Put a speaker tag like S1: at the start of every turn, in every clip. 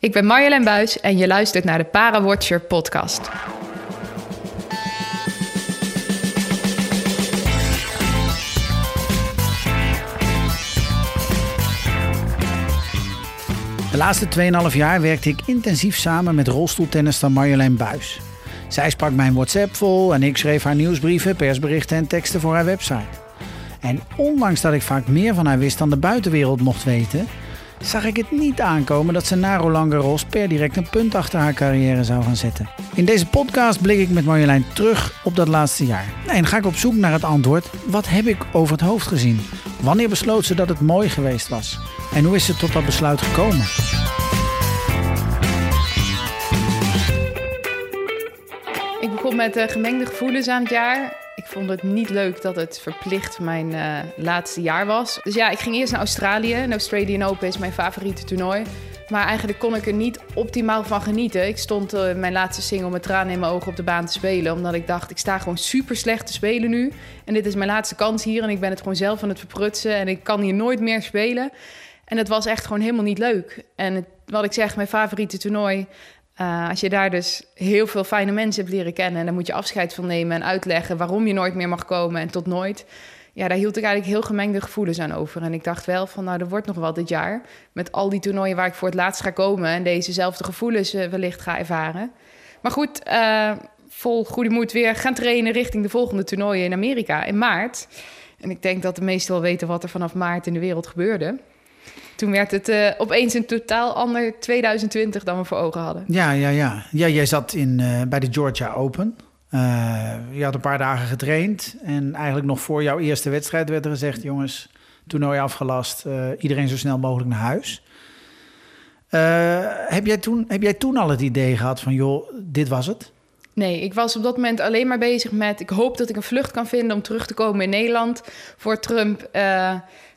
S1: Ik ben Marjolein Buis en je luistert naar de Parawatcher podcast.
S2: De laatste 2,5 jaar werkte ik intensief samen met rolstoeltennister Marjolein Buis. Zij sprak mijn WhatsApp vol en ik schreef haar nieuwsbrieven, persberichten en teksten voor haar website. En ondanks dat ik vaak meer van haar wist dan de buitenwereld mocht weten, zag ik het niet aankomen dat ze na Roland Garros per direct een punt achter haar carrière zou gaan zetten. In deze podcast blik ik met Marjolein terug op dat laatste jaar. En ga ik op zoek naar het antwoord: wat heb ik over het hoofd gezien? Wanneer besloot ze dat het mooi geweest was? En hoe is ze tot dat besluit gekomen?
S1: Ik begon met uh, gemengde gevoelens aan het jaar. Vond het niet leuk dat het verplicht mijn uh, laatste jaar was. Dus ja, ik ging eerst naar Australië. En Australian Open is mijn favoriete toernooi. Maar eigenlijk kon ik er niet optimaal van genieten. Ik stond uh, mijn laatste single met tranen in mijn ogen op de baan te spelen. Omdat ik dacht, ik sta gewoon super slecht te spelen nu. En dit is mijn laatste kans hier. En ik ben het gewoon zelf aan het verprutsen. En ik kan hier nooit meer spelen. En het was echt gewoon helemaal niet leuk. En wat ik zeg, mijn favoriete toernooi... Uh, als je daar dus heel veel fijne mensen hebt leren kennen... en dan moet je afscheid van nemen en uitleggen... waarom je nooit meer mag komen en tot nooit... ja, daar hield ik eigenlijk heel gemengde gevoelens aan over. En ik dacht wel van, nou, er wordt nog wel dit jaar... met al die toernooien waar ik voor het laatst ga komen... en dezezelfde gevoelens uh, wellicht ga ervaren. Maar goed, uh, vol goede moed weer gaan trainen... richting de volgende toernooien in Amerika in maart. En ik denk dat de meesten wel weten wat er vanaf maart in de wereld gebeurde... Toen werd het uh, opeens een totaal ander 2020 dan we voor ogen hadden.
S2: Ja, ja, ja. ja jij zat in, uh, bij de Georgia Open. Uh, je had een paar dagen getraind. En eigenlijk nog voor jouw eerste wedstrijd werd er gezegd... jongens, toernooi afgelast, iedereen zo snel mogelijk naar huis. heb, jij toen, heb jij toen al het idee gehad van, joh, dit was het?
S1: Nee, ik was op dat moment alleen maar bezig met... ik hoop dat ik een vlucht kan vinden om terug te komen in Nederland voor Trump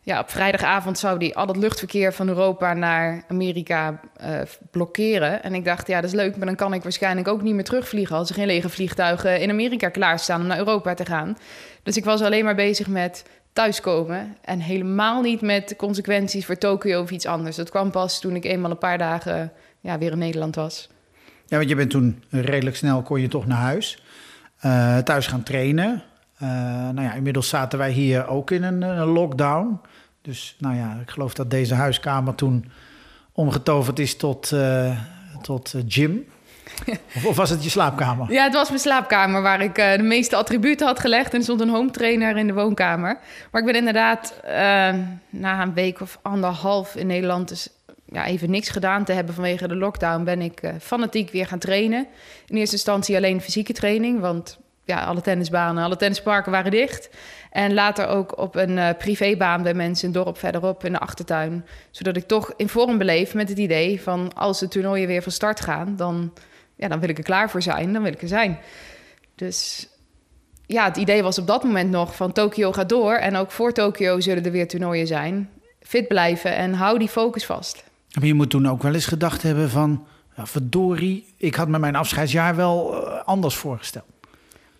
S1: ja, op vrijdagavond zou die al het luchtverkeer van Europa naar Amerika uh, blokkeren. En ik dacht, ja, dat is leuk, maar dan kan ik waarschijnlijk ook niet meer terugvliegen als er geen lege vliegtuigen in Amerika klaarstaan om naar Europa te gaan. Dus ik was alleen maar bezig met thuiskomen en helemaal niet met de consequenties voor Tokio of iets anders. Dat kwam pas toen ik eenmaal een paar dagen ja, weer in Nederland was.
S2: Ja, want je bent toen redelijk snel kon je toch naar huis. Uh, thuis gaan trainen. Uh, nou ja, inmiddels zaten wij hier ook in een, lockdown. Dus nou ja, ik geloof dat deze huiskamer toen omgetoverd is tot, uh, tot gym. Of, was het je slaapkamer?
S1: Ja, het was mijn slaapkamer waar ik de meeste attributen had gelegd. En stond een home trainer in de woonkamer. Maar ik ben inderdaad na een week of anderhalf in Nederland... dus ja, even niks gedaan te hebben vanwege de lockdown... ben ik fanatiek weer gaan trainen. In eerste instantie alleen fysieke training, want ja, alle tennisbanen, alle tennisparken waren dicht. En later ook op een uh, privébaan bij mensen, een dorp verderop in de achtertuin. Zodat ik toch in vorm beleef met het idee van als de toernooien weer van start gaan, dan, ja, dan wil ik er klaar voor zijn, dan wil ik er zijn. Dus ja, het idee was op dat moment nog van Tokio gaat door. En ook voor Tokio zullen er weer toernooien zijn. Fit blijven en hou die focus vast.
S2: Maar je moet toen ook wel eens gedacht hebben van... Ja, verdorie, ik had me mijn afscheidsjaar wel uh, anders voorgesteld.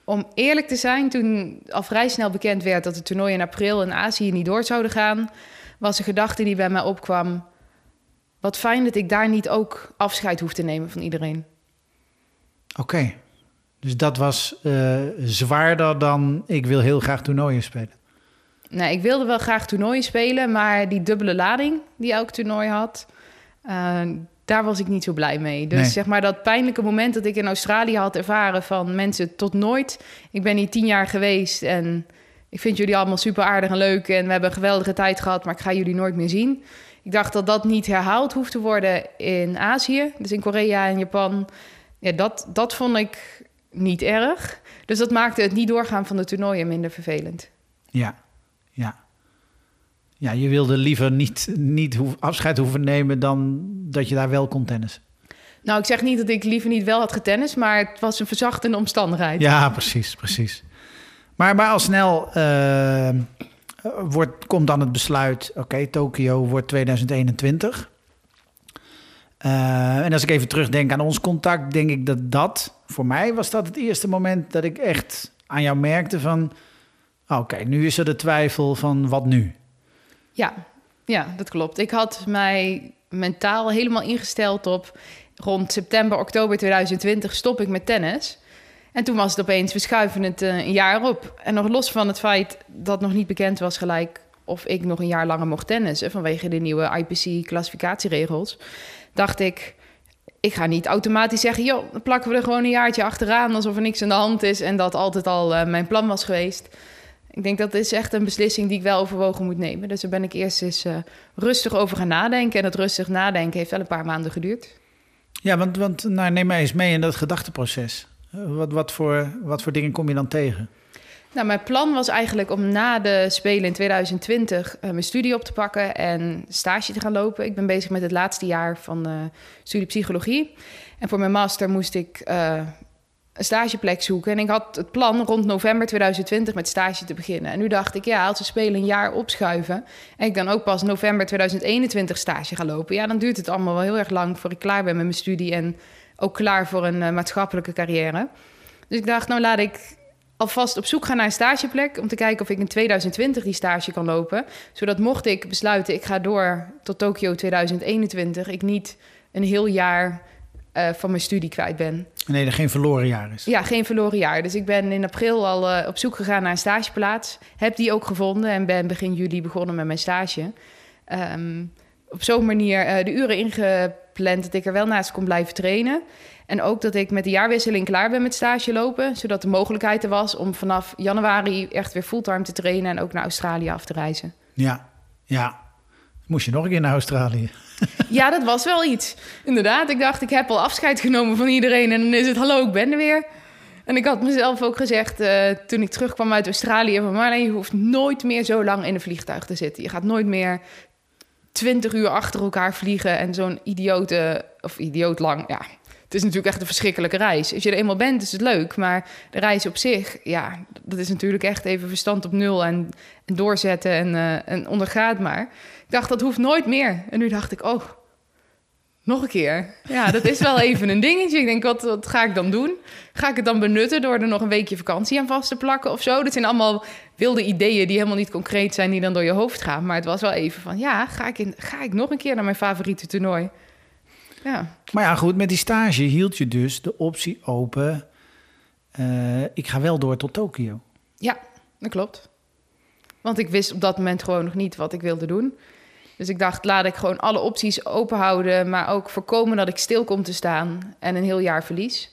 S1: Om eerlijk te zijn, toen al vrij snel bekend werd dat het toernooi in april in Azië niet door zouden gaan, was een gedachte die bij mij opkwam. Wat fijn dat ik daar niet ook afscheid hoef te nemen van iedereen.
S2: Oké, okay. dus dat was uh, zwaarder dan ik wil heel graag toernooien spelen.
S1: Nee, ik wilde wel graag toernooien spelen, maar die dubbele lading die elk toernooi had, uh, daar was ik niet zo blij mee. Dus
S2: Nee.
S1: zeg maar dat pijnlijke moment dat ik in Australië had ervaren van mensen tot nooit. Ik ben hier tien jaar geweest en ik vind jullie allemaal super aardig en leuk en we hebben een geweldige tijd gehad, maar ik ga jullie nooit meer zien. Ik dacht dat dat niet herhaald hoeft te worden in Azië, dus in Korea en Japan. Ja, dat, dat vond ik niet erg. Dus dat maakte het niet doorgaan van de toernooien minder vervelend.
S2: Ja, ja. Ja, je wilde liever niet, niet hoef, afscheid hoeven nemen dan dat je daar wel kon tennissen.
S1: Nou, ik zeg niet dat ik liever niet wel had getennis, maar het was een verzachtende omstandigheid.
S2: Ja, precies, precies. Maar, maar al snel uh, wordt, komt dan het besluit, oké, okay, Tokio wordt 2021. Uh, en als ik even terugdenk aan ons contact, denk ik dat dat, voor mij was dat het eerste moment dat ik echt aan jou merkte van, oké, okay, nu is er de twijfel van wat nu?
S1: Ja, ja, dat klopt. Ik had mij mentaal helemaal ingesteld op rond september, oktober 2020 stop ik met tennis. En toen was het opeens, we schuiven het eh, een jaar op. En nog los van het feit dat nog niet bekend was gelijk of ik nog een jaar langer mocht tennissen vanwege de nieuwe IPC-classificatieregels, dacht ik, ik ga niet automatisch zeggen, joh, dan plakken we er gewoon een jaartje achteraan alsof er niks aan de hand is en dat altijd al uh, mijn plan was geweest. Ik denk dat is echt een beslissing die ik wel overwogen moet nemen. Dus daar ben ik eerst eens uh, rustig over gaan nadenken. En dat rustig nadenken heeft wel een paar maanden geduurd.
S2: Ja, want, want nou, neem mij eens mee in dat gedachteproces. Wat, wat, voor, wat voor dingen kom je dan tegen?
S1: Nou, mijn plan was eigenlijk om na de Spelen in 2020 uh, mijn studie op te pakken en stage te gaan lopen. Ik ben bezig met het laatste jaar van uh, studie psychologie. En voor mijn master moest ik een stageplek zoeken. En ik had het plan rond november 2020 met stage te beginnen. En nu dacht ik, ja, als we Spelen een jaar opschuiven... en ik dan ook pas november 2021 stage ga lopen... ja, dan duurt het allemaal wel heel erg lang voor ik klaar ben met mijn studie... en ook klaar voor een maatschappelijke carrière. Dus ik dacht, nou laat ik alvast op zoek gaan naar een stageplek om te kijken of ik in 2020 die stage kan lopen. Zodat mocht ik besluiten, ik ga door tot Tokio 2021, ik niet een heel jaar uh, van mijn studie kwijt ben.
S2: Nee, er geen verloren jaar is.
S1: Ja, geen verloren jaar. Dus ik ben in april al uh, op zoek gegaan naar een stageplaats. Heb die ook gevonden en ben begin juli begonnen met mijn stage. Um, op zo'n manier uh, de uren ingepland dat ik er wel naast kon blijven trainen. En ook dat ik met de jaarwisseling klaar ben met stage lopen. Zodat de mogelijkheid er was om vanaf januari echt weer fulltime te trainen en ook naar Australië af te reizen.
S2: Ja, ja. Moest je nog een keer naar Australië?
S1: Ja, dat was wel iets. Inderdaad, ik dacht, ik heb al afscheid genomen van iedereen. En dan is het, hallo, ik ben er weer. En ik had mezelf ook gezegd uh, toen ik terugkwam uit Australië... van Marleen, je hoeft nooit meer zo lang in een vliegtuig te zitten. Je gaat nooit meer twintig uur achter elkaar vliegen... en zo'n idiote, of idioot lang, ja, het is natuurlijk echt een verschrikkelijke reis. Als je er eenmaal bent, is het leuk. Maar de reis op zich, ja, dat is natuurlijk echt even verstand op nul en, en doorzetten en, uh, ondergaat maar. Ik dacht, dat hoeft nooit meer. En nu dacht ik, oh, nog een keer. Ja, dat is wel even een dingetje. Ik denk, wat, wat ga ik dan doen? Ga ik het dan benutten door er nog een weekje vakantie aan vast te plakken of zo? Dat zijn allemaal wilde ideeën die helemaal niet concreet zijn, die dan door je hoofd gaan. Maar het was wel even van, ja, ga ik, in, ga ik nog een keer naar mijn favoriete toernooi? Ja.
S2: Maar ja, goed, met die stage hield je dus de optie open. Uh, ik ga wel door tot Tokio.
S1: Ja, dat klopt. Want ik wist op dat moment gewoon nog niet wat ik wilde doen. Dus ik dacht, laat ik gewoon alle opties open houden, maar ook voorkomen dat ik stil kom te staan en een heel jaar verlies.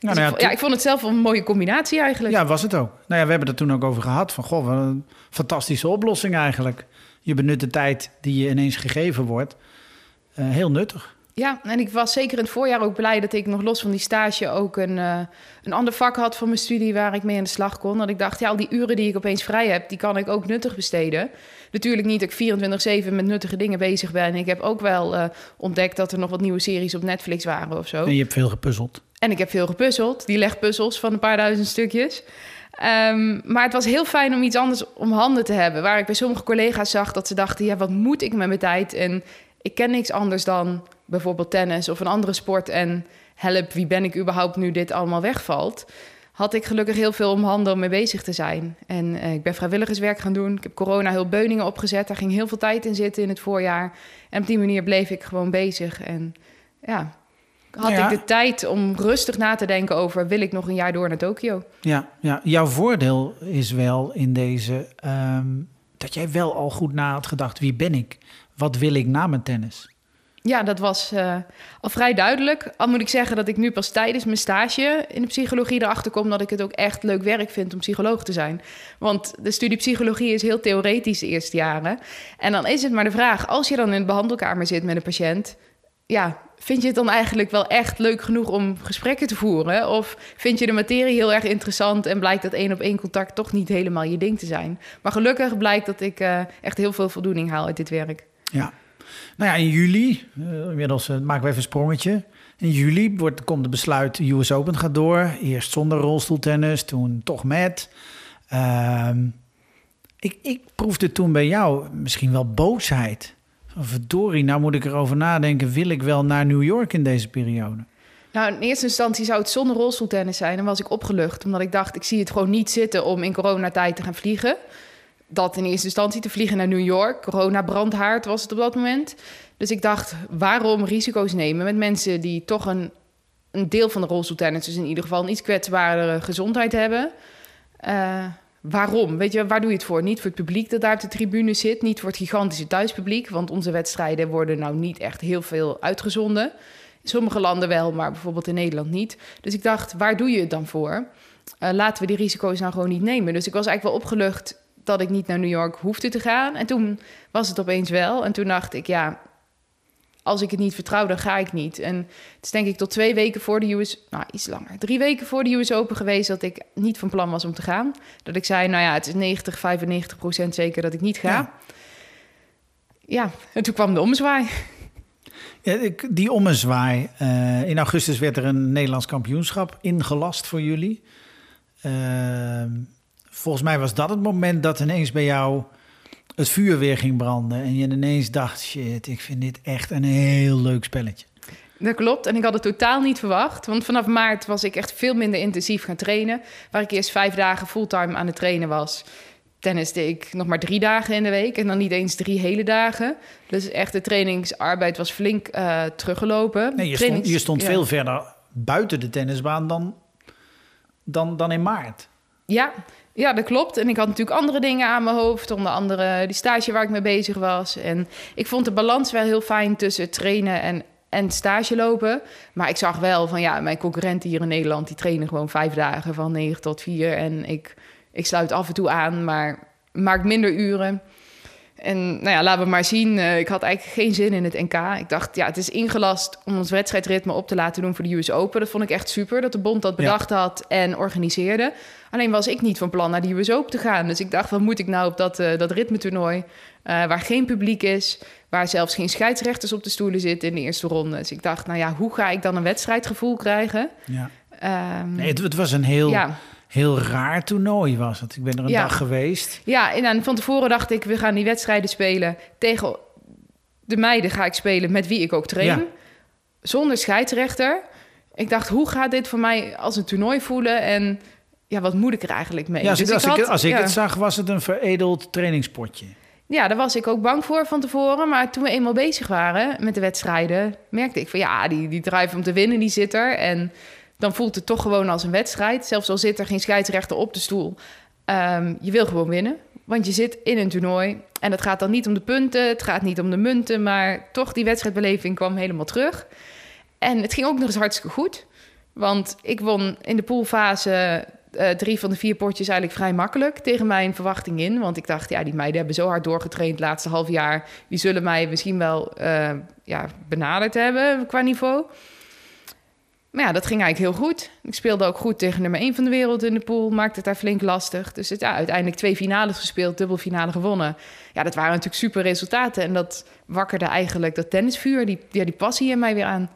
S1: Nou, dus nou ja, ik, ja, ik vond het zelf een mooie combinatie eigenlijk.
S2: Ja, was het ook. Nou ja, we hebben het toen ook over gehad. Van, goh, wat een fantastische oplossing eigenlijk. Je benut de tijd die je ineens gegeven wordt. Uh, heel nuttig.
S1: Ja, en ik was zeker in het voorjaar ook blij dat ik nog los van die stage ook een, uh, een ander vak had van mijn studie waar ik mee aan de slag kon. Dat ik dacht, ja, al die uren die ik opeens vrij heb, die kan ik ook nuttig besteden. Natuurlijk niet dat ik 24-7 met nuttige dingen bezig ben. Ik heb ook wel uh, ontdekt dat er nog wat nieuwe series op Netflix waren of zo.
S2: En je hebt veel gepuzzeld.
S1: En ik heb veel gepuzzeld, die legpuzzels van een paar duizend stukjes. Um, maar het was heel fijn om iets anders om handen te hebben. Waar ik bij sommige collega's zag dat ze dachten: ja, wat moet ik met mijn tijd? En ik ken niks anders dan bijvoorbeeld tennis of een andere sport en help, wie ben ik überhaupt nu dit allemaal wegvalt, had ik gelukkig heel veel om handen om mee bezig te zijn. En uh, ik ben vrijwilligerswerk gaan doen. Ik heb corona heel Beuningen opgezet. Daar ging heel veel tijd in zitten in het voorjaar. En op die manier bleef ik gewoon bezig. En ja, had ja. ik de tijd om rustig na te denken over... wil ik nog een jaar door naar Tokio?
S2: Ja, ja. jouw voordeel is wel in deze... Um, dat jij wel al goed na had gedacht... wie ben ik? Wat wil ik na mijn tennis?
S1: Ja, dat was uh, al vrij duidelijk. Al moet ik zeggen dat ik nu pas tijdens mijn stage in de psychologie erachter kom dat ik het ook echt leuk werk vind om psycholoog te zijn. Want de studie psychologie is heel theoretisch de eerste jaren. En dan is het maar de vraag, als je dan in de behandelkamer zit met een patiënt, ja, vind je het dan eigenlijk wel echt leuk genoeg om gesprekken te voeren? Of vind je de materie heel erg interessant en blijkt dat één op één contact toch niet helemaal je ding te zijn? Maar gelukkig blijkt dat ik uh, echt heel veel voldoening haal uit dit werk.
S2: Ja, nou ja, in juli, uh, inmiddels uh, maken we even een sprongetje. In juli wordt, komt het besluit, US Open gaat door. Eerst zonder rolstoeltennis, toen toch met. Uh, ik, ik proefde toen bij jou misschien wel boosheid. Verdorie, nou moet ik erover nadenken. Wil ik wel naar New York in deze periode?
S1: Nou, in eerste instantie zou het zonder rolstoeltennis zijn. Dan was ik opgelucht, omdat ik dacht, ik zie het gewoon niet zitten om in coronatijd te gaan vliegen. Dat in eerste instantie te vliegen naar New York. Corona brandhaard was het op dat moment. Dus ik dacht, waarom risico's nemen met mensen die toch een, een deel van de rolstoeltenners, dus in ieder geval een iets kwetsbaardere gezondheid hebben. Uh, waarom? Weet je, waar doe je het voor? Niet voor het publiek dat daar op de tribune zit, niet voor het gigantische thuispubliek, want onze wedstrijden worden nou niet echt heel veel uitgezonden. In sommige landen wel, maar bijvoorbeeld in Nederland niet. Dus ik dacht, waar doe je het dan voor? Uh, laten we die risico's nou gewoon niet nemen. Dus ik was eigenlijk wel opgelucht dat ik niet naar New York hoefde te gaan. En toen was het opeens wel. En toen dacht ik, ja, als ik het niet vertrouw, dan ga ik niet. En het is denk ik tot twee weken voor de US... Nou, iets langer. Drie weken voor de US Open geweest dat ik niet van plan was om te gaan. Dat ik zei, nou ja, het is 90, 95 procent zeker dat ik niet ga. Ja, ja en toen kwam de omzwaai.
S2: Ja, die ommezwaai. Uh, in augustus werd er een Nederlands kampioenschap ingelast voor jullie. Uh, volgens mij was dat het moment dat ineens bij jou het vuur weer ging branden. En je ineens dacht, shit, ik vind dit echt een heel leuk spelletje.
S1: Dat klopt. En ik had het totaal niet verwacht. Want vanaf maart was ik echt veel minder intensief gaan trainen. Waar ik eerst vijf dagen fulltime aan het trainen was. Tenniste ik nog maar drie dagen in de week. En dan niet eens drie hele dagen. Dus echt de trainingsarbeid was flink uh, teruggelopen.
S2: Nee, je stond, je stond veel verder buiten de tennisbaan dan, dan, dan in maart.
S1: Ja, ja, dat klopt. En ik had natuurlijk andere dingen aan mijn hoofd. Onder andere die stage waar ik mee bezig was. En ik vond de balans wel heel fijn tussen trainen en, en stage lopen. Maar ik zag wel van ja, mijn concurrenten hier in Nederland... die trainen gewoon vijf dagen van negen tot vier. En ik, ik sluit af en toe aan, maar maak minder uren. En nou ja, laten we maar zien. Uh, ik had eigenlijk geen zin in het NK. Ik dacht, ja, het is ingelast om ons wedstrijdritme op te laten doen voor de US Open. Dat vond ik echt super, dat de bond dat bedacht had en organiseerde. Alleen was ik niet van plan naar de US Open te gaan. Dus ik dacht, wat moet ik nou op dat, uh, dat ritmetoernooi... Uh, waar geen publiek is, waar zelfs geen scheidsrechters op de stoelen zitten in de eerste ronde. Dus ik dacht, nou ja, hoe ga ik dan een wedstrijdgevoel krijgen?
S2: Ja. Um, nee, het, het, was een heel... Ja heel raar toernooi was het. Ik ben er een dag geweest.
S1: Ja, en van tevoren dacht ik, we gaan die wedstrijden spelen. Tegen de meiden ga ik spelen met wie ik ook train. Zonder scheidsrechter. Ik dacht, hoe gaat dit voor mij als een toernooi voelen? En ja, wat moet ik er eigenlijk mee?
S2: Ja, als, dus ik, had, als ik het zag, was het een veredeld trainingspotje.
S1: Ja, daar was ik ook bang voor van tevoren. Maar toen we eenmaal bezig waren met de wedstrijden, merkte ik van ja, die, die drive om te winnen, die zit er. En dan voelt het toch gewoon als een wedstrijd. Zelfs al zit er geen scheidsrechter op de stoel. Um, je wil gewoon winnen. Want je zit in een toernooi. En het gaat dan niet om de punten, het gaat niet om de munten. Maar toch, die wedstrijdbeleving kwam helemaal terug. En het ging ook nog eens hartstikke goed. Want ik won in de poolfase uh, drie van de vier potjes eigenlijk vrij makkelijk tegen mijn verwachting in. Want ik dacht, ja, die meiden hebben zo hard doorgetraind het laatste half jaar. Die zullen mij misschien wel uh, ja, benaderd hebben qua niveau. Maar ja, dat ging eigenlijk heel goed. Ik speelde ook goed tegen nummer 1 van de wereld in de pool. Maakte het daar flink lastig. Dus het, ja, uiteindelijk twee finales gespeeld, dubbelfinale gewonnen. Ja, dat waren natuurlijk super resultaten. En dat wakkerde eigenlijk dat tennisvuur, die, ja, die passie in mij weer aan.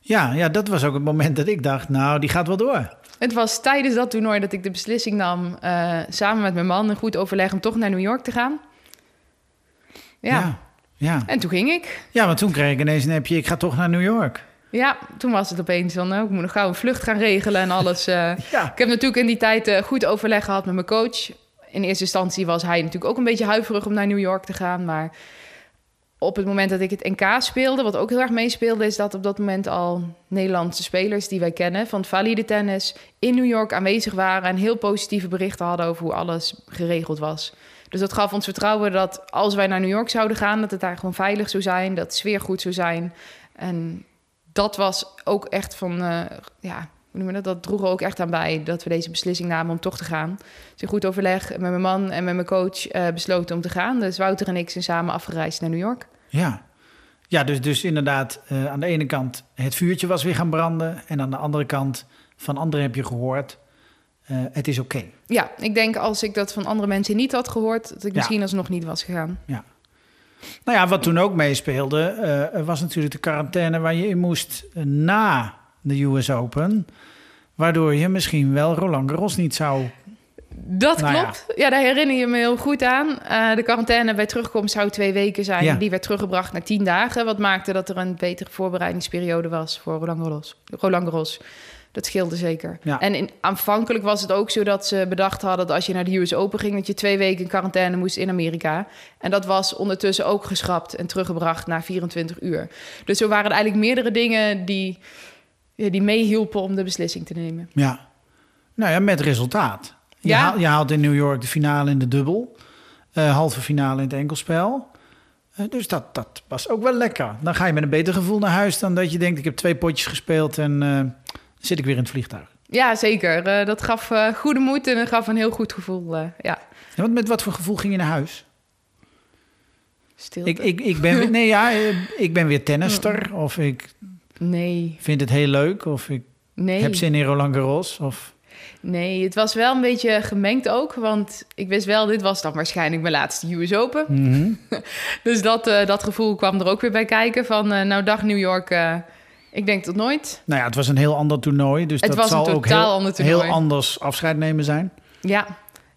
S2: Ja, ja, dat was ook het moment dat ik dacht, nou, die gaat wel door.
S1: Het was tijdens dat toernooi dat ik de beslissing nam... Uh, samen met mijn man een goed overleg om toch naar New York te gaan. Ja. ja, ja. En toen ging ik.
S2: Ja, maar toen kreeg ik ineens een appje, ik ga toch naar New York.
S1: Ja, toen was het opeens van, nou, ik moet nog gauw een vlucht gaan regelen en alles. Uh, ja. Ik heb natuurlijk in die tijd uh, goed overleg gehad met mijn coach. In eerste instantie was hij natuurlijk ook een beetje huiverig om naar New York te gaan. Maar op het moment dat ik het NK speelde, wat ook heel erg meespeelde, is dat op dat moment al Nederlandse spelers die wij kennen van valide tennis in New York aanwezig waren en heel positieve berichten hadden over hoe alles geregeld was. Dus dat gaf ons vertrouwen dat als wij naar New York zouden gaan, dat het daar gewoon veilig zou zijn, dat de sfeer goed zou zijn. En dat was ook echt van, uh, ja, dat? Dat droeg ook echt aan bij dat we deze beslissing namen om toch te gaan. Dus in goed overleg met mijn man en met mijn coach uh, besloten om te gaan. Dus Wouter en ik zijn samen afgereisd naar New York.
S2: Ja, ja dus, dus inderdaad, uh, aan de ene kant het vuurtje was weer gaan branden. En aan de andere kant van anderen heb je gehoord, uh, het is oké. Okay.
S1: Ja, ik denk als ik dat van andere mensen niet had gehoord, dat ik ja. misschien alsnog niet was gegaan.
S2: Ja. Nou ja, wat toen ook meespeelde, was natuurlijk de quarantaine waar je in moest na de US Open. Waardoor je misschien wel Roland Garros niet zou
S1: Dat
S2: Nou
S1: klopt. Ja. daar herinner je me heel goed aan. Eh, de quarantaine bij terugkomst zou twee weken zijn.
S2: Ja.
S1: Die werd teruggebracht naar tien dagen. Wat maakte dat er een betere voorbereidingsperiode was voor Roland Garros. Roland Garros. Dat scheelde zeker.
S2: Ja.
S1: En in, aanvankelijk was het ook zo dat ze bedacht hadden... dat als je naar de US Open ging... dat je twee weken in quarantaine moest in Amerika. En dat was ondertussen ook geschrapt en teruggebracht na 24 uur. Dus zo waren er eigenlijk meerdere dingen die, die meehielpen om de beslissing te nemen.
S2: Ja. Nou ja, met resultaat. Je,
S1: Ja.
S2: haal- je haalt in New York de finale in de dubbel. eh, halve finale in het enkelspel. Eh, dus dat, dat was ook wel lekker. Dan ga je met een beter gevoel naar huis dan dat je denkt... ik heb twee potjes gespeeld en eh, zit ik weer in het vliegtuig.
S1: Ja, zeker. Dat gaf goede moed en gaf een heel goed gevoel. ja,
S2: Ja, want met wat voor gevoel ging je naar huis?
S1: stilte.
S2: Ik, ik, ik, ben, weer- nee, ja, ik ben weer tennister. Of ik
S1: Nee,
S2: vind het heel leuk. Of ik
S1: nee.
S2: heb zin in Roland Garros. Of...
S1: Nee, het was wel een beetje gemengd ook. Want ik wist wel, dit was dan waarschijnlijk mijn laatste US Open.
S2: Mhm.
S1: Dus dat, eh, dat gevoel kwam er ook weer bij kijken. Van, eh, nou dag New York, eh, ik denk tot nooit.
S2: Nou ja, het was een heel ander toernooi. Dus
S1: Het
S2: dat
S1: was een
S2: zal ook
S1: totaal
S2: heel,
S1: ander toernooi.
S2: heel anders afscheid nemen zijn.
S1: Ja.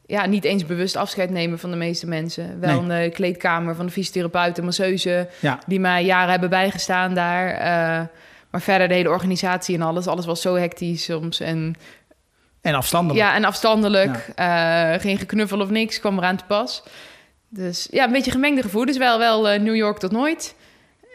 S1: Ja, niet eens bewust afscheid nemen van de meeste mensen. Wel
S2: Nee.
S1: een kleedkamer van de fysiotherapeut en masseuse...
S2: Ja,
S1: die mij jaren hebben bijgestaan daar. Eh, maar verder de hele organisatie en alles. Alles was zo hectisch soms. En
S2: en afstandelijk.
S1: Ja, en afstandelijk. Eh, geen geknuffel of niks kwam eraan te pas. Dus ja, een beetje gemengde gevoelens. Wel, wel eh, New York tot nooit.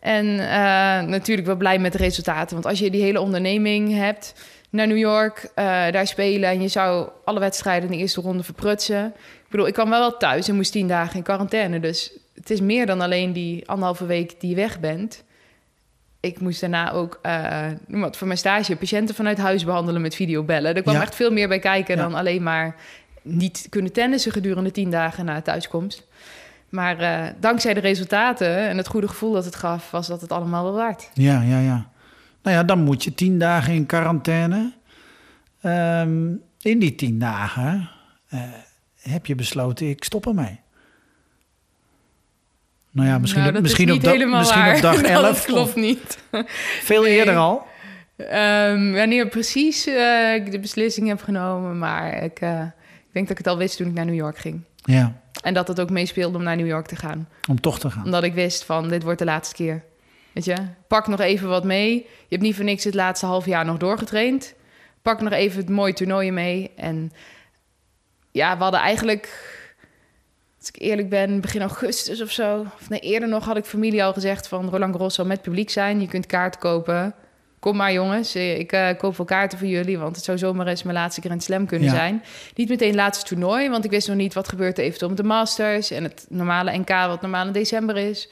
S1: En eh, natuurlijk wel blij met de resultaten. Want als je die hele onderneming hebt naar New York, eh, daar spelen... en je zou alle wedstrijden in de eerste ronde verprutsen. Ik bedoel, ik kwam wel wel thuis en moest tien dagen in quarantaine. Dus het is meer dan alleen die anderhalve week die je weg bent... Ik moest daarna ook, noem wat, voor mijn stage patiënten vanuit huis behandelen met videobellen. Er kwam
S2: Ja.
S1: echt veel meer bij kijken
S2: Ja.
S1: dan alleen maar niet kunnen tennissen gedurende tien dagen na thuiskomst. Maar eh, dankzij de resultaten en het goede gevoel dat het gaf, was dat het allemaal wel waard.
S2: Ja, ja, ja. Nou ja, dan moet je tien dagen in quarantaine. Ehm, in die tien dagen eh, heb je besloten, ik stop ermee. Nou ja, misschien,
S1: Nou,
S2: op,
S1: dat
S2: misschien,
S1: is
S2: op, da- misschien op dag
S1: Dat
S2: 11.
S1: klopt
S2: of
S1: niet.
S2: veel
S1: Nee.
S2: eerder al.
S1: Ehm, wanneer precies eh, ik de beslissing heb genomen, maar ik, eh, ik denk dat ik het al wist toen ik naar New York ging.
S2: Ja,
S1: En dat het ook meespeelde om naar New York te gaan.
S2: om toch te gaan.
S1: Omdat ik wist van, dit wordt de laatste keer. Weet je, pak nog even wat mee. Je hebt niet voor niks het laatste half jaar nog doorgetraind. Pak nog even het mooie toernooien mee. En ja, we hadden eigenlijk, als ik eerlijk ben, begin augustus of zo... of nee, eerder nog had ik familie al gezegd van... Roland Garros zal met publiek zijn, je kunt kaarten kopen. Kom maar jongens, ik eh, koop wel kaarten voor jullie... want het zou zomaar eens mijn laatste Grand Slam kunnen
S2: Ja.
S1: zijn. Niet meteen laatste toernooi, want ik wist nog niet... wat gebeurt er eventueel met de Masters... en het normale NK, wat normaal in december is...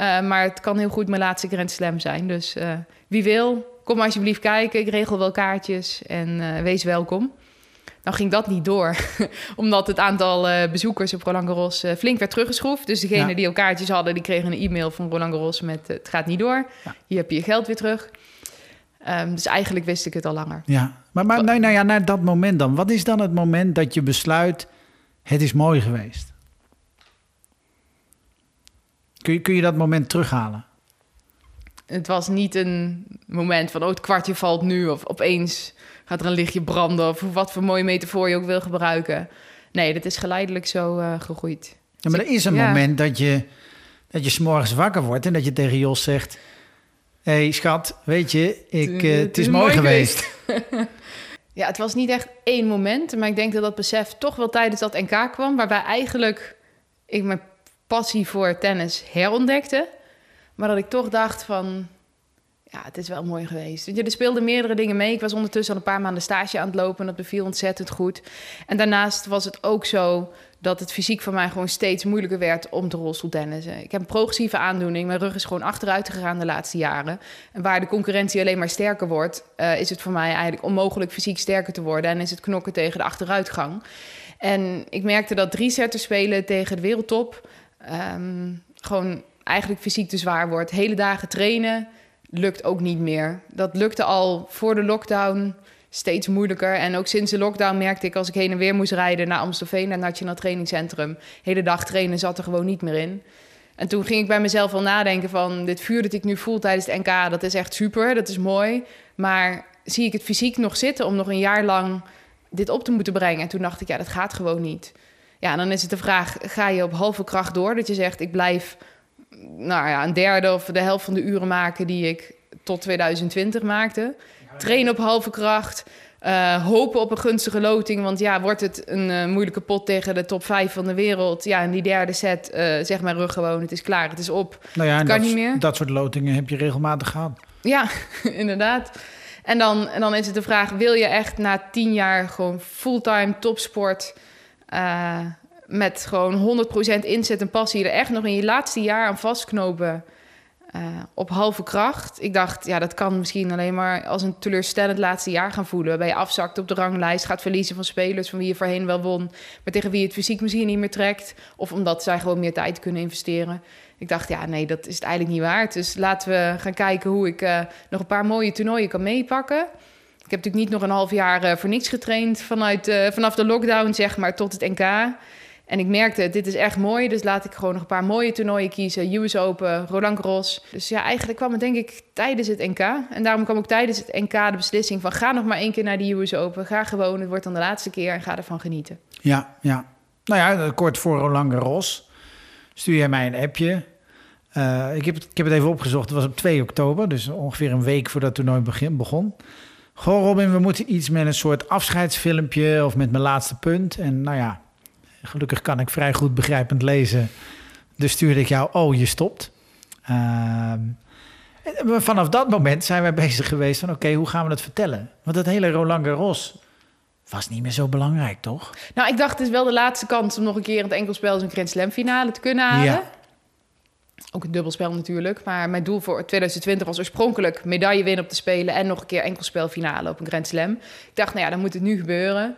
S1: Uh, maar het kan heel goed mijn laatste Grand Slam zijn. Dus uh, wie wil, kom alsjeblieft kijken. Ik regel wel kaartjes en uh, wees welkom. Nou ging dat niet door, omdat het aantal bezoekers op Roland Garros flink werd teruggeschroefd. Dus degene ja. die al kaartjes hadden, die kregen een e-mail van Roland Garros met het gaat niet door. Ja. Hier heb je je geld weer terug. Um, dus eigenlijk wist ik het al langer.
S2: Ja, maar, maar nou, nou ja, naar dat moment dan. Wat is dan het moment dat je besluit, het is mooi geweest? Kun je, kun je dat moment terughalen?
S1: Het was niet een moment van, oh, het kwartje valt nu... of opeens gaat er een lichtje branden... of wat voor mooie metafoor je ook wil gebruiken. Nee, dat is geleidelijk zo uh, gegroeid.
S2: Ja, maar er is een ja. moment dat je, dat je s'morgens wakker wordt... en dat je tegen Jos zegt... Hé, hey, schat, weet je, ik, uh, het is, mooi, geweest.
S1: ja, het was niet echt één moment... maar ik denk dat dat besef toch wel tijdens dat NK kwam... waarbij eigenlijk ik mijn passie voor tennis herontdekte... Maar dat ik toch dacht van, ja, het is wel mooi geweest. Je, er speelden meerdere dingen mee. Ik was ondertussen al een paar maanden stage aan het lopen en dat beviel ontzettend goed. En daarnaast was het ook zo dat het fysiek voor mij gewoon steeds moeilijker werd om te rolstoeltennissen. Ik heb een progressieve aandoening. Mijn rug is gewoon achteruit gegaan de laatste jaren. En waar de concurrentie alleen maar sterker wordt, uh, is het voor mij eigenlijk onmogelijk fysiek sterker te worden. En is het knokken tegen de achteruitgang. En ik merkte dat drie setten spelen tegen de wereldtop um, gewoon eigenlijk fysiek te zwaar wordt. Hele dagen trainen lukt ook niet meer. Dat lukte al voor de lockdown steeds moeilijker. En ook sinds de lockdown merkte ik als ik heen en weer moest rijden naar Amstelveen, naar het Nationaal Trainingscentrum. Hele dag trainen zat er gewoon niet meer in. En toen ging ik bij mezelf al nadenken van dit vuur dat ik nu voel tijdens het NK, dat is echt super, dat is mooi. Maar zie ik het fysiek nog zitten om nog een jaar lang dit op te moeten brengen. En toen dacht ik, ja, dat gaat gewoon niet. Ja, en dan is het de vraag, ga je op halve kracht door? Dat je zegt, ik blijf nou ja, een derde of de helft van de uren maken die ik tot 2020 maakte. Trainen op halve kracht. Uh, hopen op een gunstige loting. Want ja, wordt het een uh, moeilijke pot tegen de top 5 van de wereld. Ja, en die derde set, uh, zeg maar rug gewoon. Het is klaar, het is op.
S2: Nou ja,
S1: kan
S2: dat,
S1: niet meer.
S2: Dat soort lotingen heb je regelmatig gehad.
S1: Ja, inderdaad. En dan, en dan is het de vraag: wil je echt na tien jaar gewoon fulltime topsport. Met gewoon 100% inzet en passie er echt nog in je laatste jaar aan vastknopen? Uh, op halve kracht. Ik dacht, ja, dat kan misschien alleen maar als een teleurstellend laatste jaar gaan voelen. Waarbij je afzakt op de ranglijst, gaat verliezen van spelers van wie je voorheen wel won, maar tegen wie je het fysiek misschien niet meer trekt. Of omdat zij gewoon meer tijd kunnen investeren. Ik dacht, ja, nee, dat is het eigenlijk niet waard. Dus laten we gaan kijken hoe ik uh, nog een paar mooie toernooien kan meepakken. Ik heb natuurlijk niet nog een half jaar uh, voor niks getraind vanuit, vanaf de lockdown, zeg maar, tot het NK. En ik merkte, dit is echt mooi, dus laat ik gewoon nog een paar mooie toernooien kiezen. US Open, Roland Garros. Dus ja, eigenlijk kwam het denk ik tijdens het NK. En daarom kwam ook tijdens het NK de beslissing van... ga nog maar één keer naar de US Open. Ga gewoon, het wordt dan de laatste keer en ga ervan genieten.
S2: Ja, ja. Nou ja, kort voor Roland Garros stuur jij mij een appje. Ik, heb het, ik heb het even opgezocht, het was op 2 oktober. Dus ongeveer een week voordat het toernooi begin, begon. Goh Robin, we moeten iets met een soort afscheidsfilmpje... of met mijn laatste punt. En nou ja, Gelukkig kan ik vrij goed begrijpend lezen. Dus stuurde ik jou, oh, je stopt. Uh, vanaf dat moment zijn wij bezig geweest van... oké, hoe gaan we dat vertellen? Want dat hele Roland Garros was niet meer zo belangrijk, toch?
S1: Nou, ik dacht, het is wel de laatste kans... om nog een keer het enkelspel een Grand Slam finale te kunnen halen. Ja. Ook een dubbelspel natuurlijk. Maar mijn doel voor 2020 was oorspronkelijk medaille winnen op de Spelen... en nog een keer enkelspel finale op een Grand Slam. Ik dacht, nou ja, dan moet het nu gebeuren...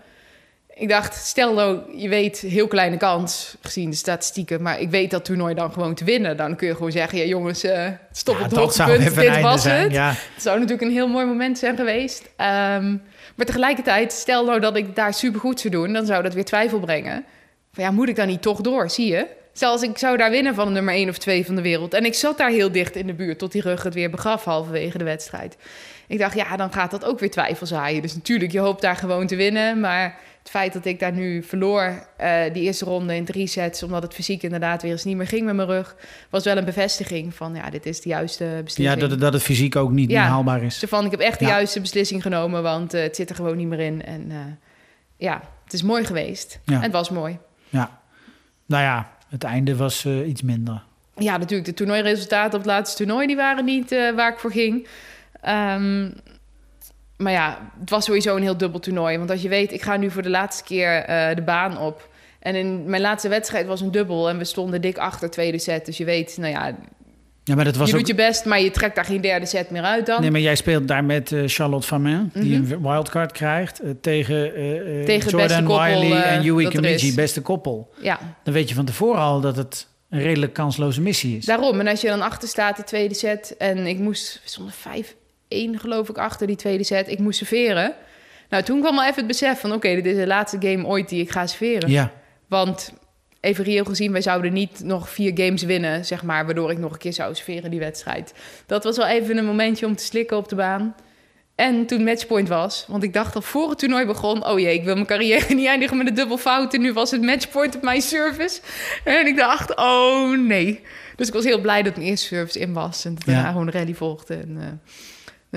S1: Ik dacht, stel nou, je weet, heel kleine kans gezien de statistieken, maar ik weet dat toernooi dan gewoon te winnen. Dan kun je gewoon zeggen, ja jongens, uh, stop ja, het hoogtepunt, dit was zijn, het. Ja. Het zou natuurlijk een heel mooi moment zijn geweest. Um, maar tegelijkertijd, stel nou dat ik daar supergoed zou doen, dan zou dat weer twijfel brengen. Van ja, moet ik dan niet toch door, zie je? Zelfs ik zou daar winnen van nummer 1 of 2 van de wereld. En ik zat daar heel dicht in de buurt tot die rug het weer begaf halverwege de wedstrijd. Ik dacht, ja, dan gaat dat ook weer twijfel zaaien. Dus natuurlijk, je hoopt daar gewoon te winnen, maar het feit dat ik daar nu verloor, uh, die eerste ronde in drie sets, omdat het fysiek inderdaad weer eens niet meer ging met mijn rug, was wel een bevestiging van ja, dit is de juiste beslissing.
S2: Ja, dat, dat het fysiek ook niet meer haalbaar is.
S1: Van, ik heb echt de juiste beslissing genomen, want uh, het zit er gewoon niet meer in. En uh, ja, het is mooi geweest. Ja. En het was mooi.
S2: Ja, nou ja, het einde was iets minder.
S1: Ja, natuurlijk. De toernooiresultaten op het laatste toernooi, die waren niet waar ik voor ging. Um, maar ja, het was sowieso een heel dubbel toernooi. Want als je weet, ik ga nu voor de laatste keer uh, de baan op. En in mijn laatste wedstrijd was een dubbel. En we stonden dik achter tweede set. Dus je weet, nou ja...
S2: Ja, maar dat was
S1: je
S2: ook...
S1: doet je best, maar je trekt daar geen derde set meer uit dan.
S2: Nee, maar jij speelt daar met uh, Charlotte Van -hmm. die een wildcard krijgt... Uh, tegen, tegen Jordan Wiley en Yui Kamiji, beste koppel.
S1: Ja.
S2: Dan weet je van tevoren al dat het een redelijk kansloze missie is.
S1: Daarom. En als je dan achter staat, de tweede set... en ik moest, zonder vijf één, geloof ik, achter die tweede set. Ik moest serveren. Nou, toen kwam wel even het besef van... oké, dit is de laatste game ooit die ik ga serveren.
S2: Ja.
S1: Want even reëel gezien, wij zouden niet nog vier games winnen... zeg maar, waardoor ik nog een keer zou serveren die wedstrijd. Dat was wel even een momentje om te slikken op de baan. En toen matchpoint was, want ik dacht al voor het toernooi begon... oh jee, ik wil mijn carrière niet eindigen met een dubbel fout... en nu was het matchpoint op mijn service. En ik dacht, oh nee. Dus ik was heel blij dat mijn eerste service in was... en dat daarna ja. gewoon rally volgde. En, uh,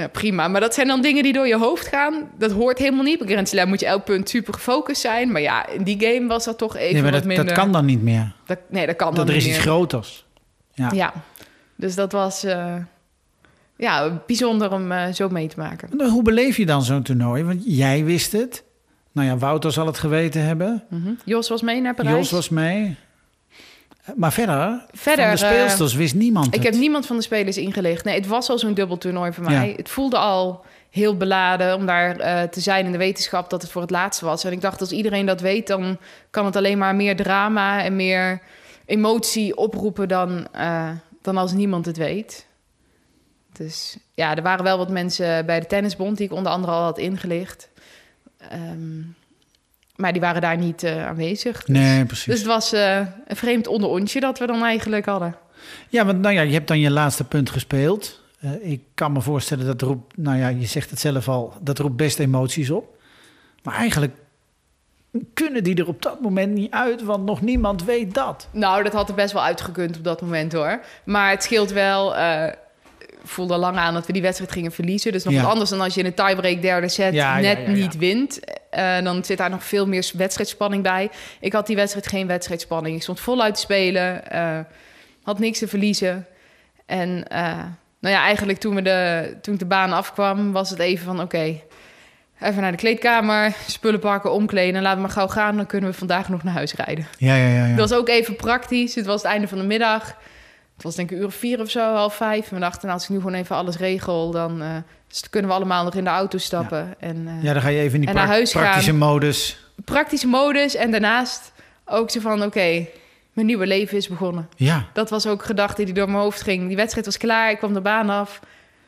S1: ja, prima. Maar dat zijn dan dingen die door je hoofd gaan. Dat hoort helemaal niet. Bij Grand Slam moet je elk punt super gefocust zijn. Maar ja, in die game was dat toch even nee, maar
S2: wat
S1: dat, minder.
S2: Dat kan dan niet meer.
S1: Dat, nee, dat kan
S2: dat
S1: dan
S2: er is iets groters. Ja.
S1: ja. Dus dat was uh, ja, bijzonder om uh, zo mee te maken.
S2: Nou, hoe beleef je dan zo'n toernooi? Want jij wist het. Nou ja, Wouter zal het geweten hebben.
S1: Mm -hmm. Jos was mee naar Parijs.
S2: Jos was mee. Maar verder, verder van de speelsters uh, wist niemand
S1: Ik
S2: het.
S1: heb niemand van de spelers ingelicht. Nee, het was al zo'n dubbeltoernooi voor mij. Ja. Het voelde al heel beladen om daar uh, te zijn in de wetenschap dat het voor het laatste was. En ik dacht, als iedereen dat weet, dan kan het alleen maar meer drama en meer emotie oproepen dan, uh, dan als niemand het weet. Dus ja, er waren wel wat mensen bij de tennisbond die ik onder andere al had ingelicht. Um, maar die waren daar niet uh, aanwezig.
S2: Dus, nee, precies.
S1: Dus het was uh, een vreemd onderontje dat we dan eigenlijk hadden.
S2: Ja, want nou ja, je hebt dan je laatste punt gespeeld. Uh, ik kan me voorstellen dat roept, nou ja, je zegt het zelf al, dat roept best emoties op. Maar eigenlijk kunnen die er op dat moment niet uit, want nog niemand weet dat.
S1: Nou, dat had er best wel uitgekund op dat moment hoor. Maar het scheelt wel. Voelde lang aan dat we die wedstrijd gingen verliezen. Dus nog
S2: Ja.
S1: wat anders dan als je in een tiebreak derde set
S2: Ja,
S1: net
S2: ja, ja.
S1: niet wint. Eh, dan zit daar nog veel meer wedstrijdspanning bij. Ik had die wedstrijd geen wedstrijdspanning. Ik stond voluit te spelen. eh, had niks te verliezen. En eh, nou ja, eigenlijk toen, we de, toen ik de baan afkwam, was het even van oké. even naar de kleedkamer, spullen pakken, omkleden. Laten we maar gauw gaan, dan kunnen we vandaag nog naar huis rijden.
S2: Ja, ja, ja. ja.
S1: Dat was ook even praktisch. Het was het einde van de middag. Het was denk ik een uur of vier of zo, half vijf. En we dachten, nou, als ik nu gewoon even alles regel... dan eh, kunnen we allemaal nog in de auto stappen. En, eh,
S2: ja, dan ga je even in die pra-
S1: gaan.
S2: praktische modus.
S1: Praktische modus en daarnaast ook zo van... oké, mijn nieuwe leven is begonnen.
S2: Ja.
S1: Dat was ook een gedachte die door mijn hoofd ging. Die wedstrijd was klaar, ik kwam de baan af.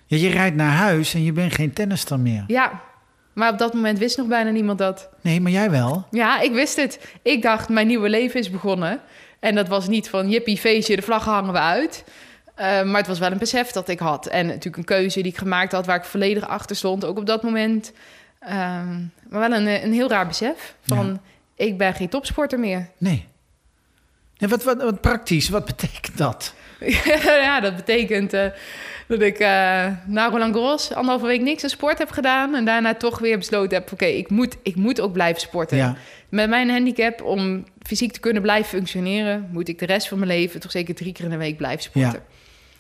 S2: ja, je rijdt naar huis en je bent geen tennister meer.
S1: Ja, maar op dat moment wist nog bijna niemand dat.
S2: Nee, maar jij wel.
S1: Ja, ik wist het. Ik dacht, mijn nieuwe leven is begonnen. En dat was niet van, jippie, feestje, de vlaggen hangen we uit. Eh, maar het was wel een besef dat ik had. En natuurlijk een keuze die ik gemaakt had... waar ik volledig achter stond, ook op dat moment. Ehm, maar wel een, een heel raar besef van... ik ben geen topsporter meer.
S2: Nee. nee wat, wat, wat praktisch, wat betekent dat?
S1: ja, dat betekent eh, dat ik eh, na Roland Garros... anderhalve week niks aan sport heb gedaan... en daarna toch weer besloten heb... oké, ik, moet, ik moet ook blijven sporten.
S2: Ja.
S1: Met mijn handicap, om fysiek te kunnen blijven functioneren, moet ik de rest van mijn leven toch zeker drie keer in de week blijven sporten.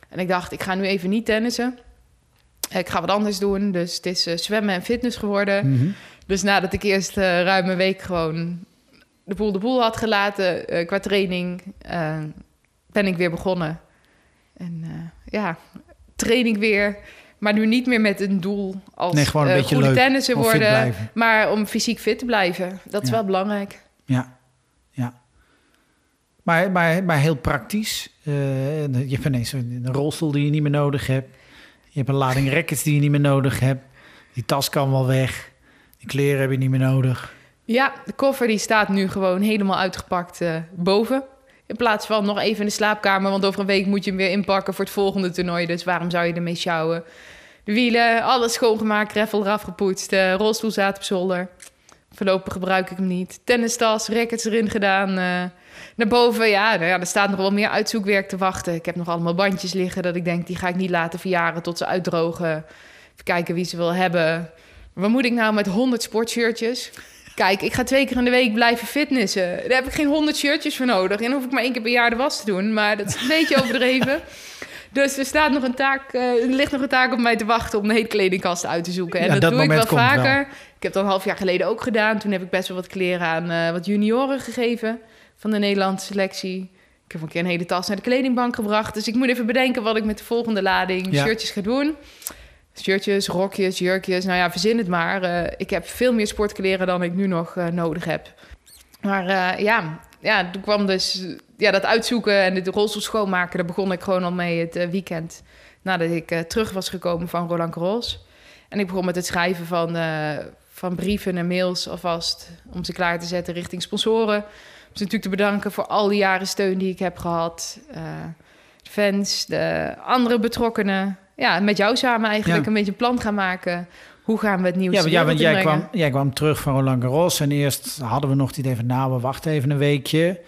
S1: En ik dacht, ik ga nu even niet tennissen. Ik ga wat anders doen. Dus het is eh, zwemmen en fitness geworden.
S2: Mhm.
S1: Dus nadat ik eerst eh, ruim een week gewoon de boel de boel had gelaten qua training, ben ik weer begonnen. En ja, training weer. Maar nu niet meer met een doel als
S2: Nee, gewoon een
S1: eh,
S2: beetje
S1: goede
S2: fit
S1: worden. Maar om fysiek fit te blijven. Dat is
S2: Ja.
S1: wel belangrijk.
S2: Ja, ja. Maar, maar, maar heel praktisch. Eh, je hebt ineens een, een rolstoel die je niet meer nodig hebt. Je hebt een lading rackets die je niet meer nodig hebt. Die tas kan wel weg. Die kleren heb je niet meer nodig.
S1: Ja, de koffer die staat nu gewoon helemaal uitgepakt eh, boven. In plaats van nog even in de slaapkamer, want over een week moet je hem weer inpakken voor het volgende toernooi. Dus waarom zou je ermee sjouwen? De wielen, alles schoongemaakt, greffel eraf gepoetst, de rolstoel staat op zolder. Voorlopig gebruik ik hem niet. Tennistas, rackets erin gedaan. eh, naar boven, ja, nou ja, er staat nog wel meer uitzoekwerk te wachten. Ik heb nog allemaal bandjes liggen dat ik denk, die ga ik niet laten verjaren tot ze uitdrogen. Even kijken wie ze wil hebben. Wat moet ik nou met 100 sportshirtjes? Kijk, ik ga twee keer in de week blijven fitnessen. Daar heb ik geen 100 shirtjes voor nodig. En dan hoef ik maar één keer per jaar de was te doen. Maar dat is een beetje overdreven. Dus er, staat nog een taak, eh, er ligt nog een taak op mij te wachten om de hele kledingkast uit te zoeken. En
S2: Ja,
S1: dat,
S2: dat
S1: doe ik wel vaker.
S2: wel.
S1: Ik heb dat een half jaar geleden ook gedaan. Toen heb ik best wel wat kleren aan eh, wat junioren gegeven van de Nederlandse selectie. Ik heb een keer een hele tas naar de kledingbank gebracht. Dus ik moet even bedenken wat ik met de volgende lading
S2: Ja.
S1: shirtjes ga doen. Shirtjes, rokjes, jurkjes. Nou ja, verzin het maar. Eh, ik heb veel meer sportkleren dan ik nu nog eh, nodig heb. Maar eh, ja, ja, toen kwam dus ja, dat uitzoeken en de rolstoel schoonmaken. Daar begon ik gewoon al mee het weekend. Nadat ik terug was gekomen van Roland Garros. En ik begon met het schrijven van, van brieven en mails alvast. Om ze klaar te zetten richting sponsoren. Om ze natuurlijk te bedanken voor al die jaren steun die ik heb gehad. Eh, fans, de andere betrokkenen. Ja, met jou samen eigenlijk
S2: Ja.
S1: een beetje een plan gaan maken. Hoe gaan we het nieuws
S2: Ja, ja, want jij,
S1: inbrengen?
S2: kwam, jij kwam terug van Roland Garros. En eerst hadden we nog het idee van, nou, we wachten even een weekje.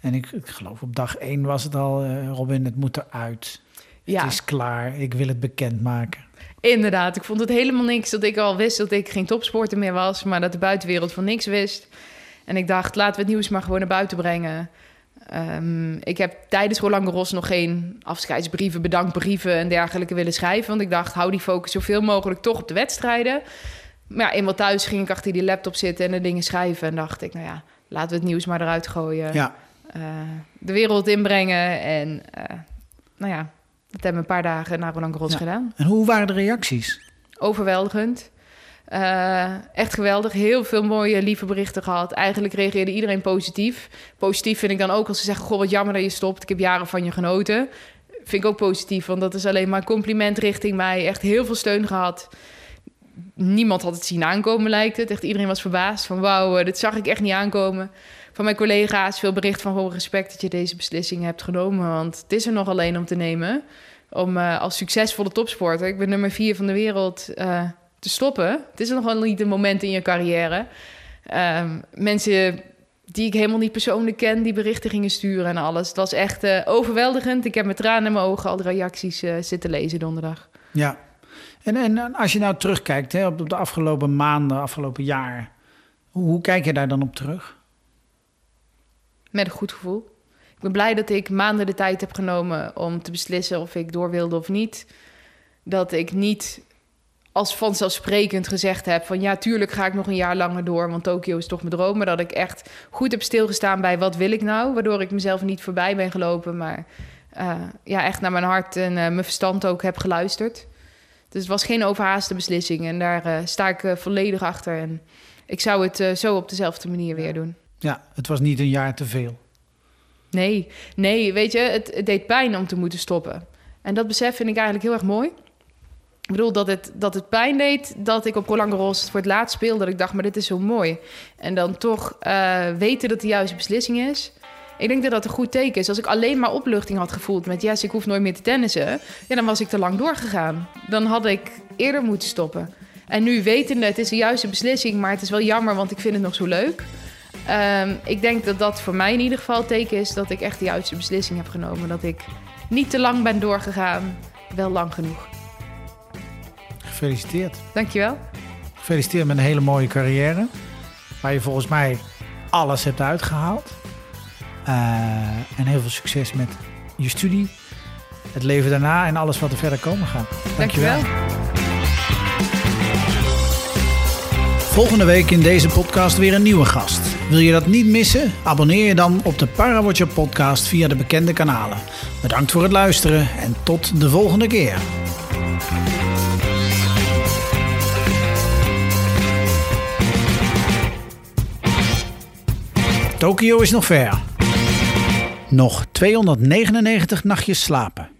S2: En ik, ik geloof op dag één was het al, eh, Robin, het moet eruit.
S1: Ja.
S2: Het is klaar, ik wil het bekendmaken.
S1: Inderdaad, ik vond het helemaal niks dat ik al wist dat ik geen topsporter meer was, maar dat de buitenwereld van niks wist. En ik dacht, laten we het nieuws maar gewoon naar buiten brengen. Ehm, ik heb tijdens Roland Garros nog geen afscheidsbrieven, bedankbrieven en dergelijke willen schrijven. Want ik dacht, hou die focus zoveel mogelijk toch op de wedstrijden. Maar ja, eenmaal thuis ging ik achter die laptop zitten en de dingen schrijven. En dacht ik, nou ja, laten we het nieuws maar eruit gooien.
S2: Ja,
S1: Eh, de wereld inbrengen. En eh, nou ja, dat hebben we een paar dagen na Roland Garros
S2: Ja.
S1: gedaan
S2: en hoe waren de reacties?
S1: overweldigend. Eh, echt geweldig. Heel veel mooie, lieve berichten gehad. Eigenlijk reageerde iedereen positief. Positief vind ik dan ook als ze zeggen... Goh, wat jammer dat je stopt. Ik heb jaren van je genoten. Vind ik ook positief, want dat is alleen maar compliment richting mij. Echt heel veel steun gehad. Niemand had het zien aankomen, lijkt het. Echt iedereen was verbaasd van... wauw, eh, dit zag ik echt niet aankomen. Van mijn collega's veel bericht van... gewoon respect dat je deze beslissing hebt genomen. Want het is er nog alleen om te nemen. Om eh, als succesvolle topsporter... ik ben nummer vier van de wereld... te stoppen. Het is nog wel niet een moment in je carrière. Ehm, mensen die ik helemaal niet persoonlijk ken, die berichten gingen sturen en alles. Het was echt uh, overweldigend. Ik heb met tranen in mijn ogen al de reacties uh, zitten lezen donderdag.
S2: Ja, en, en als je nou terugkijkt hè, op de afgelopen maanden, afgelopen jaar, hoe, hoe kijk je daar dan op terug?
S1: Met een goed gevoel. Ik ben blij dat ik maanden de tijd heb genomen om te beslissen of ik door wilde of niet. Dat ik niet als vanzelfsprekend gezegd heb van ja, tuurlijk ga ik nog een jaar langer door, want Tokio is toch mijn droom. Maar dat ik echt goed heb stilgestaan bij wat wil ik nou, waardoor ik mezelf niet voorbij ben gelopen, maar uh, ja, echt naar mijn hart en uh, mijn verstand ook heb geluisterd. Dus het was geen overhaaste beslissing en daar uh, sta ik volledig achter. En ik zou het zo op dezelfde manier weer doen.
S2: Ja, het was niet een jaar te veel.
S1: Nee, nee, weet je, het, het deed pijn om te moeten stoppen. En dat besef vind ik eigenlijk heel erg mooi. Ik bedoel, dat het, dat het pijn deed dat ik op Roland Garros voor het laatst speelde. Dat ik dacht, maar dit is zo mooi. En dan toch uh, weten dat de juiste beslissing is. Ik denk dat dat een goed teken is. Als ik alleen maar opluchting had gevoeld met... yes, ik hoef nooit meer te tennissen... Ja, dan was ik te lang doorgegaan. Dan had ik eerder moeten stoppen. En nu wetende, het is de juiste beslissing... maar het is wel jammer, want ik vind het nog zo leuk... Um, ik denk dat dat voor mij in ieder geval teken is dat ik echt de juiste beslissing heb genomen. Dat ik niet te lang ben doorgegaan, wel lang genoeg.
S2: Gefeliciteerd.
S1: Dankjewel.
S2: Gefeliciteerd met een hele mooie carrière. Waar je volgens mij alles hebt uitgehaald. Uh, en heel veel succes met je studie, het leven daarna en alles wat er verder komen gaat.
S1: Dankjewel. Dankjewel.
S2: Volgende week in deze podcast weer een nieuwe gast. Wil je dat niet missen? Abonneer je dan op de Parawatcher podcast via de bekende kanalen. Bedankt voor het luisteren en tot de volgende keer. Tokio is nog ver. Nog 299 nachtjes slapen.